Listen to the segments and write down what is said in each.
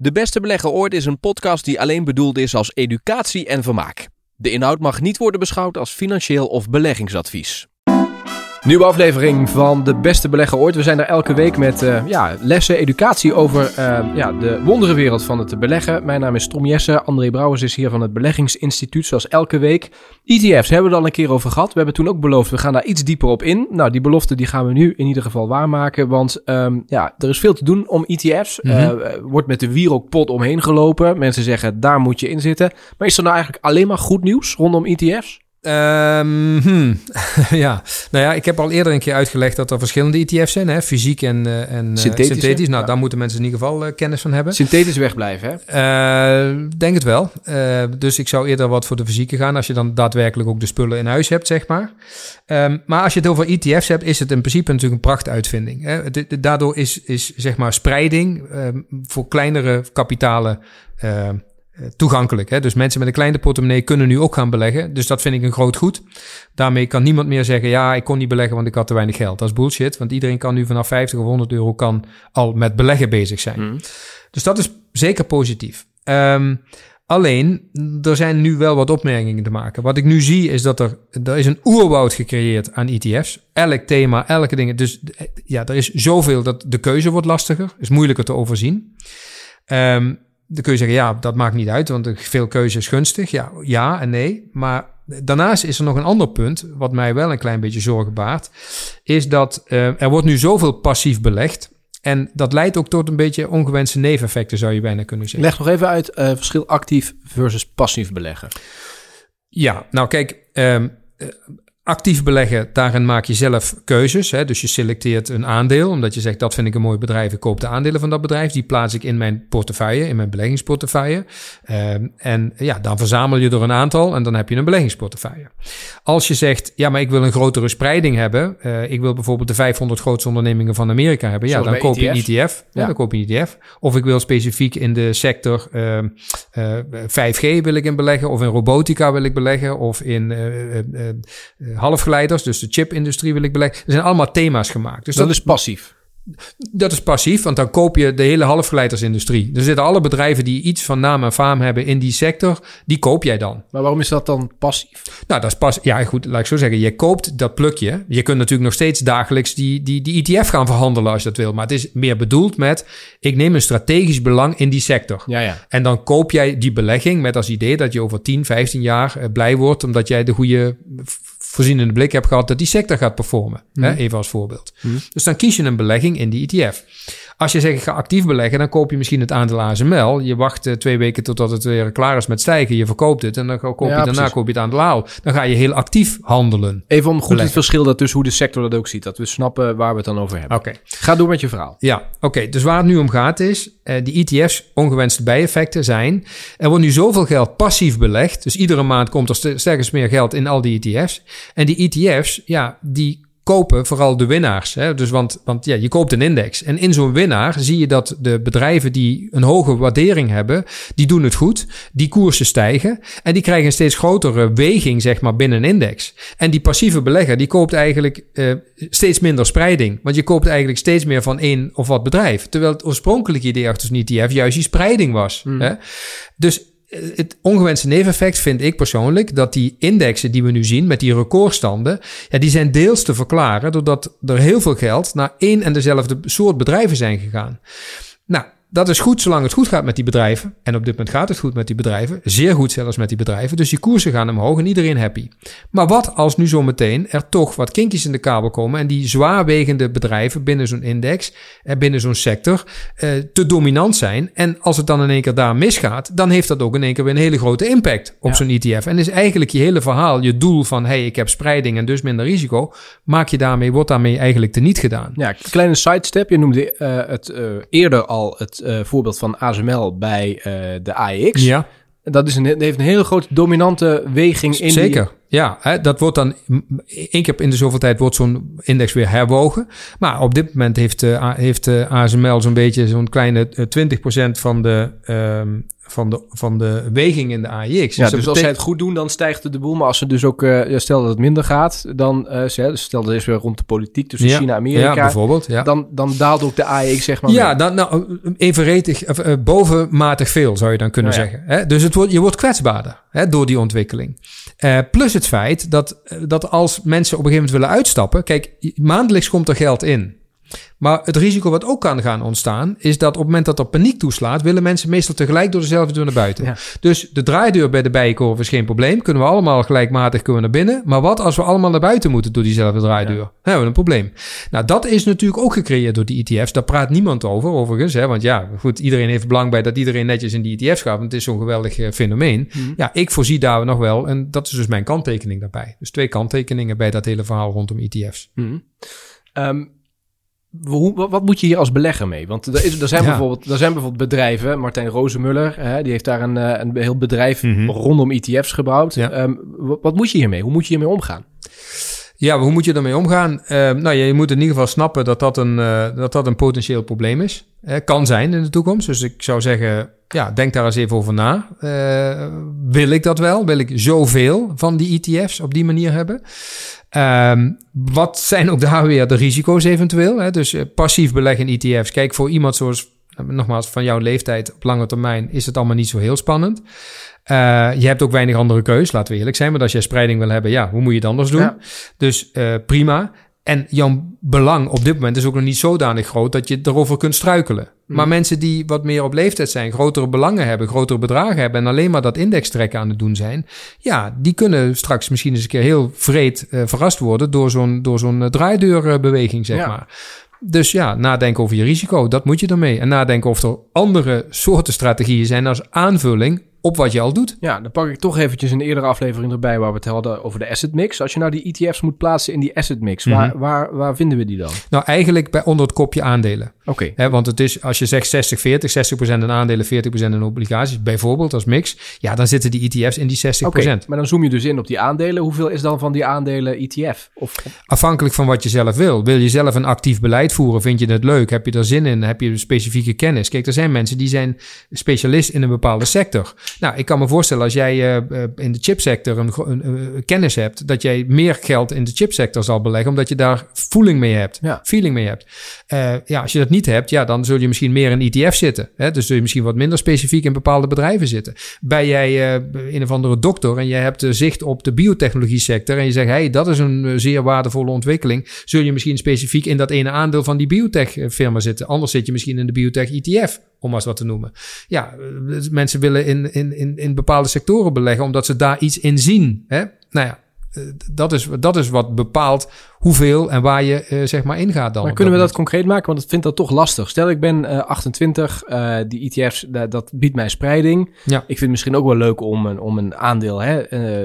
De Beste Belegger Ooit is een podcast die alleen bedoeld is als educatie en vermaak. De inhoud mag niet worden beschouwd als financieel of beleggingsadvies. Nieuwe aflevering van De Beste Belegger Ooit. We zijn er elke week met uh, ja, lessen, educatie over uh, ja, de wonderenwereld van het beleggen. Mijn naam is Tom Jessen. André Brouwers is hier van het Beleggingsinstituut, zoals elke week. ETF's hebben we al een keer over gehad. We hebben toen ook beloofd, we gaan daar iets dieper op in. Nou, die belofte die gaan we nu in ieder geval waarmaken. Want um, ja, er is veel te doen om ETF's. Mm -hmm. uh, wordt met de wierookpot omheen gelopen. Mensen zeggen, daar moet je in zitten. Maar is er nou eigenlijk alleen maar goed nieuws rondom ETF's? Um, hmm. ja, nou ja, ik heb al eerder een keer uitgelegd dat er verschillende ETF's zijn, hè? fysiek en, uh, en synthetisch. synthetisch. Nou, ja. daar moeten mensen in ieder geval uh, kennis van hebben. Synthetisch wegblijven, hè? Denk het wel. dus ik zou eerder wat voor de fysieke gaan, als je dan daadwerkelijk ook de spullen in huis hebt, zeg maar. Um, maar als je het over ETF's hebt, is het in principe natuurlijk een prachtuitvinding. Hè? De, de, daardoor is, is zeg maar spreiding voor kleinere kapitalen toegankelijk. Hè? Dus mensen met een kleine portemonnee kunnen nu ook gaan beleggen. Dus dat vind ik een groot goed. Daarmee kan niemand meer zeggen: ja, ik kon niet beleggen, want ik had te weinig geld. Dat is bullshit, want iedereen kan nu vanaf 50 of 100 euro kan al met beleggen bezig zijn. Mm. Dus dat is zeker positief. Um, alleen, er zijn nu wel wat opmerkingen te maken. Wat ik nu zie is dat er, er is een oerwoud gecreëerd aan ETF's. Elk thema, elke ding. Dus ja, er is zoveel dat de keuze wordt lastiger. Is moeilijker te overzien. Um, dan kun je zeggen, ja, dat maakt niet uit, want veel keuze is gunstig. Ja, ja en nee. Maar daarnaast is er nog een ander punt, wat mij wel een klein beetje zorgen baart, is dat uh, er wordt nu zoveel passief belegd. En dat leidt ook tot een beetje ongewenste neveneffecten, zou je bijna kunnen zeggen. Leg nog even uit uh, verschil actief versus passief beleggen. Ja, nou kijk, um, Actief beleggen, daarin maak je zelf keuzes. Hè? Dus je selecteert een aandeel, omdat je zegt dat vind ik een mooi bedrijf, ik koop de aandelen van dat bedrijf. Die plaats ik in mijn portefeuille, in mijn beleggingsportefeuille. Um, en ja, dan verzamel je er een aantal en dan heb je een beleggingsportefeuille. Als je zegt, ja, maar ik wil een grotere spreiding hebben. Uh, ik wil bijvoorbeeld de 500 grootste ondernemingen van Amerika hebben. Ja, dan koop je een ETF. Ja. ja. dan koop je een ETF. Of ik wil specifiek in de sector uh, uh, 5G wil ik in beleggen, of in robotica wil ik beleggen, of in uh, halfgeleiders, dus de chipindustrie wil ik beleggen. Er zijn allemaal thema's gemaakt. Dus dat, dat is passief. Dat is passief, want dan koop je de hele halfgeleidersindustrie. Er zitten alle bedrijven die iets van naam en faam hebben in die sector, die koop jij dan. Maar waarom is dat dan passief? Nou, dat is pas. Ja, goed, laat ik zo zeggen. Je koopt dat plukje. Je kunt natuurlijk nog steeds dagelijks die, die, die ETF gaan verhandelen als je dat wil. Maar het is meer bedoeld met: ik neem een strategisch belang in die sector. Ja, ja. En dan koop jij die belegging met als idee dat je over 10, 15 jaar eh, blij wordt, omdat jij de goede voorzienende blik hebt gehad dat die sector gaat performen. Mm. Hè, even als voorbeeld. Mm. Dus dan kies je een belegging in die ETF. Als je zegt, ik ga actief beleggen, dan koop je misschien het aandeel ASML. Je wacht uh, twee weken totdat het weer klaar is met stijgen. Je verkoopt het en dan koop je ja, daarna koop je het aandeel AAL. Dan ga je heel actief handelen. Even om goed beleggen. het verschil dat dus hoe de sector dat ook ziet. Dat we snappen waar we het dan over hebben. Oké. Okay. Ga door met je verhaal. Ja, oké. Okay. Dus waar het nu om gaat is, uh, die ETF's ongewenste bijeffecten zijn. Er wordt nu zoveel geld passief belegd. Dus iedere maand komt er sterkens meer geld in al die ETF's. En die ETF's, ja, die kopen vooral de winnaars. Hè? Dus want, want ja, je koopt een index. En in zo'n winnaar zie je dat de bedrijven die een hoge waardering hebben, die doen het goed. Die koersen stijgen. En die krijgen een steeds grotere weging, zeg maar, binnen een index. En die passieve belegger, die koopt eigenlijk uh, steeds minder spreiding. Want je koopt eigenlijk steeds meer van één of wat bedrijf. Terwijl het oorspronkelijke idee achter zo'n ETF juist die spreiding was. Mm. Hè? Dus het ongewenste neveneffect vind ik persoonlijk dat die indexen die we nu zien met die recordstanden, ja, die zijn deels te verklaren doordat er heel veel geld naar één en dezelfde soort bedrijven zijn gegaan. Nou, dat is goed zolang het goed gaat met die bedrijven. En op dit moment gaat het goed met die bedrijven. Zeer goed zelfs met die bedrijven. Dus die koersen gaan omhoog en iedereen happy. Maar wat als nu zometeen er toch wat kinkjes in de kabel komen... en die zwaarwegende bedrijven binnen zo'n index, en eh, binnen zo'n sector... Eh, te dominant zijn. En als het dan in één keer daar misgaat... dan heeft dat ook in één keer weer een hele grote impact op ja. zo'n ETF. En is eigenlijk je hele verhaal, je doel van... hey, ik heb spreiding en dus minder risico... maak je daarmee, wordt daarmee eigenlijk teniet gedaan. Ja, kleine sidestep. Je noemde uh, het uh, eerder al het uh, voorbeeld van ASML bij uh, de AEX. Ja. Dat is een, heeft een hele grote dominante weging in. Zeker. Die... Ja, hè, dat wordt dan één keer in de zoveel tijd wordt zo'n index weer herwogen. Maar op dit moment heeft, uh, heeft uh, ASML zo'n beetje zo'n kleine 20% van de, um, van de, van de weging in de AIX. Ja, dus dus, dat als zij het goed doen, dan stijgt de boel. Maar als ze dus ook, eh, stel dat het minder gaat, dan, eh, dus stel dat is weer rond de politiek tussen Ja, China en Ja, Amerika, bijvoorbeeld. Ja. dan, dan daalt ook de AEX zeg maar Ja, dan, nou, evenredig, of, eh, bovenmatig veel zou je dan kunnen Nou ja. zeggen. Hè? Dus het wordt, je wordt kwetsbaarder hè, door die ontwikkeling. Eh, plus het feit dat, eh, dat als mensen op een gegeven moment willen uitstappen... Kijk, maandelijks komt er geld in. Maar het risico wat ook kan gaan ontstaan... is dat op het moment dat er paniek toeslaat... willen mensen meestal tegelijk door dezelfde deur naar buiten. Ja. Dus de draaideur bij de bijenkorf is geen probleem. Kunnen we allemaal gelijkmatig kunnen naar binnen. Maar wat als we allemaal naar buiten moeten door diezelfde draaideur? Dan hebben we een probleem. Nou, dat is natuurlijk ook gecreëerd door die ETF's. Daar praat niemand over, overigens. Hè? Want ja, goed, iedereen heeft belang bij dat iedereen netjes in die ETF's gaat. Want het is zo'n geweldig eh, fenomeen. Mhm. Ja, ik voorzie daar nog wel. En dat is dus mijn kanttekening daarbij. Dus twee kanttekeningen bij dat hele verhaal rondom ETF's. Mhm. Ehm, hoe, wat, moet je hier als belegger mee? Want er, is, er, zijn, Ja. bijvoorbeeld, er zijn bijvoorbeeld bedrijven, Martijn Rozenmuller, hè, die heeft daar een, eh, een heel bedrijf Mhm. rondom ETF's gebouwd. Ja. Ehm, wat, wat moet je hiermee? Hoe moet je hiermee omgaan? Ja, hoe moet je ermee omgaan? Eh, nou, je moet in ieder geval snappen dat dat een, eh, dat dat een potentieel probleem is. Kan zijn in de toekomst. Dus ik zou zeggen, ja, denk daar eens even over na. Eh, wil ik dat wel? Wil ik zoveel van die ETF's op die manier hebben? Ehm, wat zijn ook daar weer de risico's eventueel? Hè? Dus eh, passief beleggen in ETF's. Kijk, voor iemand zoals, eh, nogmaals, van jouw leeftijd op lange termijn is het allemaal niet zo heel spannend. Eh, je hebt ook weinig andere keus, laten we eerlijk zijn. Maar als jij spreiding wil hebben, ja, hoe moet je het anders doen? Ja. Dus prima. En jouw belang op dit moment is ook nog niet zodanig groot dat je erover kunt struikelen. Maar mensen die wat meer op leeftijd zijn, grotere belangen hebben, grotere bedragen hebben en alleen maar dat index trekken aan het doen zijn, ja, die kunnen straks misschien eens een keer heel vreed eh, verrast worden door zo'n door zo'n draaideurbeweging, zeg Ja. maar. Dus ja, nadenken over je risico, dat moet je ermee. En nadenken of er andere soorten strategieën zijn als aanvulling op wat je al doet. Ja, dan pak ik toch eventjes een eerdere aflevering erbij waar we het hadden over de asset mix. Als je nou die ETF's moet plaatsen in die asset mix, waar, Mhm. waar, waar vinden we die dan? Nou, eigenlijk bij onder het kopje aandelen. Oké. Want het is, als je zegt 60-40, 60% in aandelen, 40% in obligaties, bijvoorbeeld als mix, ja, dan zitten die ETF's in die 60%. Oké, maar dan zoom je dus in op die aandelen. Hoeveel is dan van die aandelen ETF? Of, Afhankelijk van wat je zelf wil. Wil je zelf een actief beleid voeren? Vind je het leuk? Heb je er zin in? Heb je specifieke kennis? Kijk, er zijn mensen die zijn specialist in een bepaalde sector. Nou, ik kan me voorstellen als jij eh, eh, in de chipsector een, eh, kennis hebt, dat jij meer geld in de chipsector zal beleggen, omdat je daar voeling mee hebt, Ja. feeling mee hebt. Ja, als je dat niet hebt, ja, dan zul je misschien meer in ETF zitten. Hè? Dus zul je misschien wat minder specifiek in bepaalde bedrijven zitten. Ben jij eh, een of andere dokter en je hebt zicht op de biotechnologie sector en je zegt, hey, dat is een zeer waardevolle ontwikkeling, zul je misschien specifiek in dat ene aandeel van die biotech firma zitten. Anders zit je misschien in de biotech ETF, om maar eens wat te noemen. Ja, eh, mensen willen in, in, in, in bepaalde sectoren beleggen omdat ze daar iets in zien. Hè? Nou ja, eh, dat is, dat is wat bepaalt hoeveel en waar je eh, zeg maar ingaat dan. maar kunnen we dat concreet maken? Want ik vind dat toch lastig. Stel, ik ben eh, 28, eh, die ETF's, dat, biedt mij spreiding. Ja. Ik vind het misschien ook wel leuk om een, om een aandeel, hè,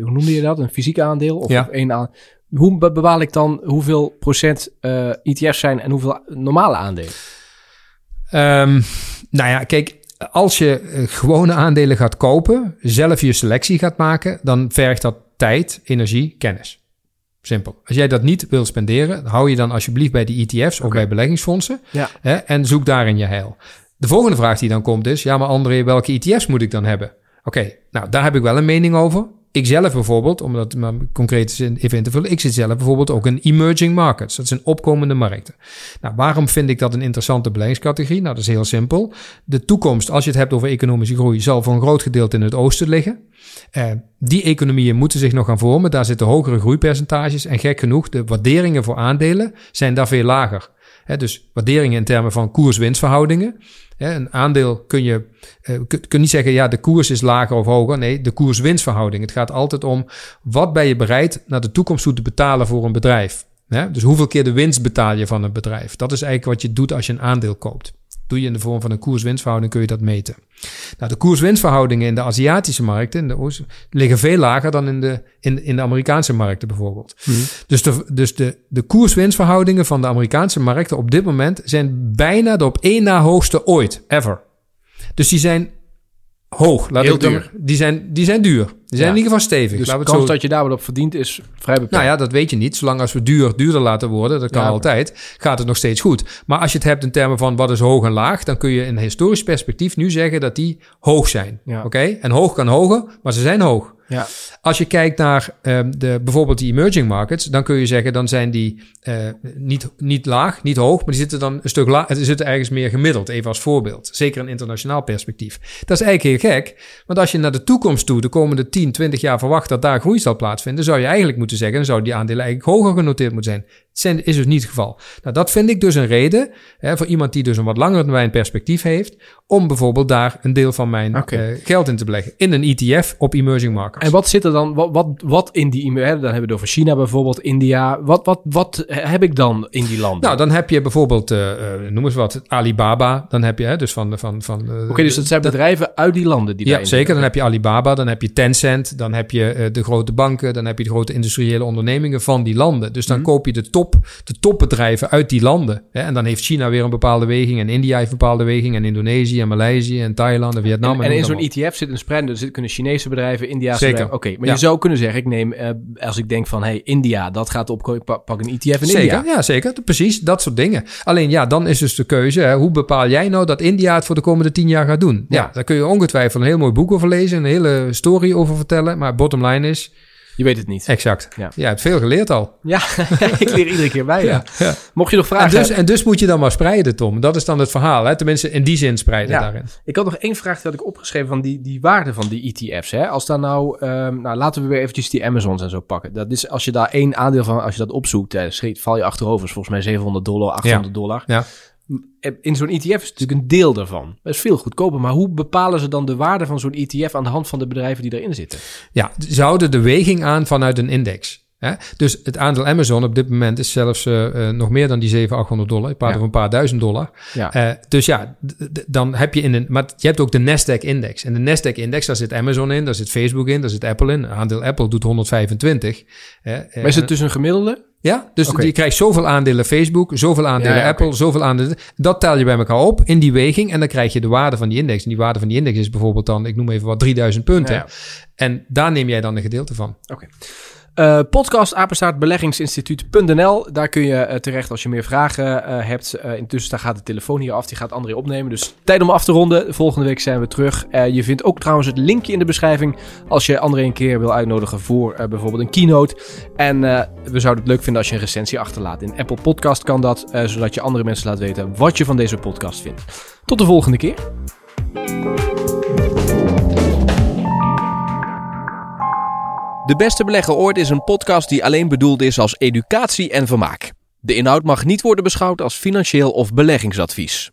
hoe noemde je dat? Een fysiek aandeel? Of, Ja. of één aan. Hoe be- bepaal ik dan hoeveel procent ETF's zijn en hoeveel normale aandelen? Ehm, nou ja, kijk, als je eh, gewone aandelen gaat kopen, zelf je selectie gaat maken, dan vergt dat tijd, energie, kennis. Simpel. Als jij dat niet wil spenderen, hou je dan alsjeblieft bij die ETF's of bij beleggingsfondsen Ja. hè, en zoek daarin je heil. De volgende vraag die dan komt is, ja maar André, welke ETF's moet ik dan hebben? Oké, nou daar heb ik wel een mening over. Ik zelf bijvoorbeeld, om dat maar concreet even in te vullen, ik zit zelf bijvoorbeeld ook in emerging markets. Dat zijn opkomende markten. Nou, waarom vind ik dat een interessante beleggingscategorie? Nou, dat is heel simpel. De toekomst, als je het hebt over economische groei, zal voor een groot gedeelte in het oosten liggen. Eh, die economieën moeten zich nog gaan vormen. Daar zitten hogere groeipercentages. En gek genoeg, de waarderingen voor aandelen zijn daar veel lager. Dus waarderingen in termen van koers-winstverhoudingen. Een aandeel kun je eh, kun, niet zeggen, ja, de koers is lager of hoger. Nee, de koers-winstverhouding. Het gaat altijd om wat ben je bereid naar de toekomst toe te betalen voor een bedrijf. Dus hoeveel keer de winst betaal je van een bedrijf? Dat is eigenlijk wat je doet als je een aandeel koopt. Doe je in de vorm van een koers-winstverhouding, kun je dat meten. Nou, de koers-winstverhoudingen in de Aziatische markten in de Oost, liggen veel lager dan in de, in, in de Amerikaanse markten bijvoorbeeld. Dus, de, dus de, de koers-winstverhoudingen van de Amerikaanse markten op dit moment zijn bijna de op één na hoogste ooit, ever. Dus die zijn hoog. Laat Heel ik dan- duur. Die zijn, die zijn duur. Die zijn Ja. in ieder geval stevig. Dus de kans zo... dat je daar wat op verdient is vrij beperkt. Nou ja, dat weet je niet. Zolang als we duur duurder laten worden, dat kan Ja. altijd, gaat het nog steeds goed. Maar als je het hebt in termen van wat is hoog en laag, dan kun je in historisch perspectief nu zeggen dat die hoog zijn. Ja. Oké? En hoog kan hoger, maar ze zijn hoog. Ja. Als je kijkt naar ehm, de, bijvoorbeeld die emerging markets, dan kun je zeggen, dan zijn die eh, niet, niet laag, niet hoog, maar die zitten dan een stuk laag, zitten ergens meer gemiddeld, even als voorbeeld. Zeker in internationaal perspectief. Dat is eigenlijk heel gek, want als je naar de toekomst toe, de komende 10, 20 jaar verwacht dat daar groei zal plaatsvinden, zou je eigenlijk moeten zeggen, dan zouden die aandelen eigenlijk hoger genoteerd moeten zijn. Zijn- is dus niet het geval. Nou, dat vind ik dus een reden, hè, voor iemand die dus een wat langer termijn perspectief heeft, om bijvoorbeeld daar een deel van mijn eh, geld in te beleggen. In een ETF op emerging markets. En wat zit er dan, wat, wat, wat in die, dan hebben we het over China bijvoorbeeld, India. Wat, wat, wat heb ik dan in die landen? Nou, dan heb je bijvoorbeeld, eh, noem eens wat, Alibaba. Dan heb je, hè, dus van... van, van Oké, dus dat zijn bedrijven uit die landen die Ja, zeker. Dan heb je Alibaba, dan heb je Tencent, dan heb je de grote banken, dan heb je de grote industriële ondernemingen van die landen. Dus dan Mhm. koop je de, top, de topbedrijven uit die landen. Hè? En dan heeft China weer een bepaalde weging en India heeft een bepaalde weging en Indonesië en Maleisië en Thailand en Vietnam. En, in zo'n. ETF zit een spread, er zitten kunnen Chinese bedrijven, Indiaanse Zeker. bedrijven. Oké, maar Ja. je zou kunnen zeggen, ik neem, eh, als ik denk van, hey, India, dat gaat op, ik pak pak een ETF in Zeker, India. ja, zeker. Precies, dat soort dingen. Alleen ja, dan is dus de keuze, hè, hoe bepaal jij nou dat India het voor de komende tien jaar gaat doen? Ja, Ja. daar kun je ongetwijfeld een heel mooi boek over lezen, een hele story over vertellen. Maar bottom line is, Je weet het niet. exact. Ja. Je hebt veel geleerd al. Ja, ik leer iedere keer bij. Ja. ja. Mocht je nog En, vragen dus, en dus moet je dan maar spreiden, Tom. Dat is dan het verhaal. Hè? Tenminste, in die zin spreiden Ja. daarin. Ik had nog één vraag die had ik opgeschreven van die, die waarde van die ETF's. Hè? Als daar nou, ehm, nou, laten we weer eventjes die Amazons en zo pakken. Dat is als je daar één aandeel van, als je dat opzoekt, val je achterover. is volgens mij 700 dollar, 800 dollar. Ja. In zo'n ETF is natuurlijk een deel daarvan. Dat is veel goedkoper. Maar hoe bepalen ze dan de waarde van zo'n ETF aan de hand van de bedrijven die erin zitten? Ja, ze houden de weging aan vanuit een index. Hè? Dus het aandeel Amazon op dit moment is zelfs eh, eh, nog meer dan die 700, 800 dollar. Ik praat Ja. over een paar duizend dollar. Ja. Eh, dus ja, dan heb je in een. Maar je hebt ook de Nasdaq-index. En de Nasdaq-index, daar zit Amazon in, daar zit Facebook in, daar zit Apple in. Aandeel Apple doet 125. hè. Eh, maar is het dus een gemiddelde? Ja, dus Oké. je krijgt zoveel aandelen Facebook, zoveel aandelen Ja, ja, Apple, oké. zoveel aandelen. Dat tel je bij elkaar op in die weging en dan krijg je de waarde van die index. En die waarde van die index is bijvoorbeeld dan, ik noem even wat, 3000 punten. Ja. En daar neem jij dan een gedeelte van. Eh, podcast apenstaartbeleggingsinstituut.nl. Daar kun je eh, terecht als je meer vragen eh, hebt. Intussen daar gaat de telefoon hier af. Die gaat André opnemen. Dus tijd om af te ronden. Volgende week zijn we terug. Je vindt ook trouwens het linkje in de beschrijving. Als je André een keer wil uitnodigen voor bijvoorbeeld een keynote. En we zouden het leuk vinden als je een recensie achterlaat. In Apple Podcast kan dat. zodat je andere mensen laat weten wat je van deze podcast vindt. Tot de volgende keer. De Beste Belegger Ooit is een podcast die alleen bedoeld is als educatie en vermaak. De inhoud mag niet worden beschouwd als financieel of beleggingsadvies.